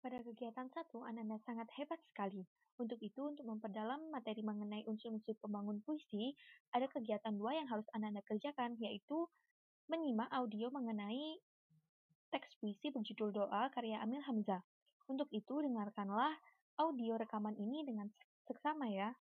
Pada kegiatan satu, Ananda sangat hebat sekali. Untuk itu, untuk memperdalam materi mengenai unsur-unsur pembangun puisi, ada kegiatan dua yang harus Ananda kerjakan, yaitu menyimak audio mengenai teks puisi berjudul Doa karya Amil Hamzah. Untuk itu, dengarkanlah audio rekaman ini dengan seksama ya.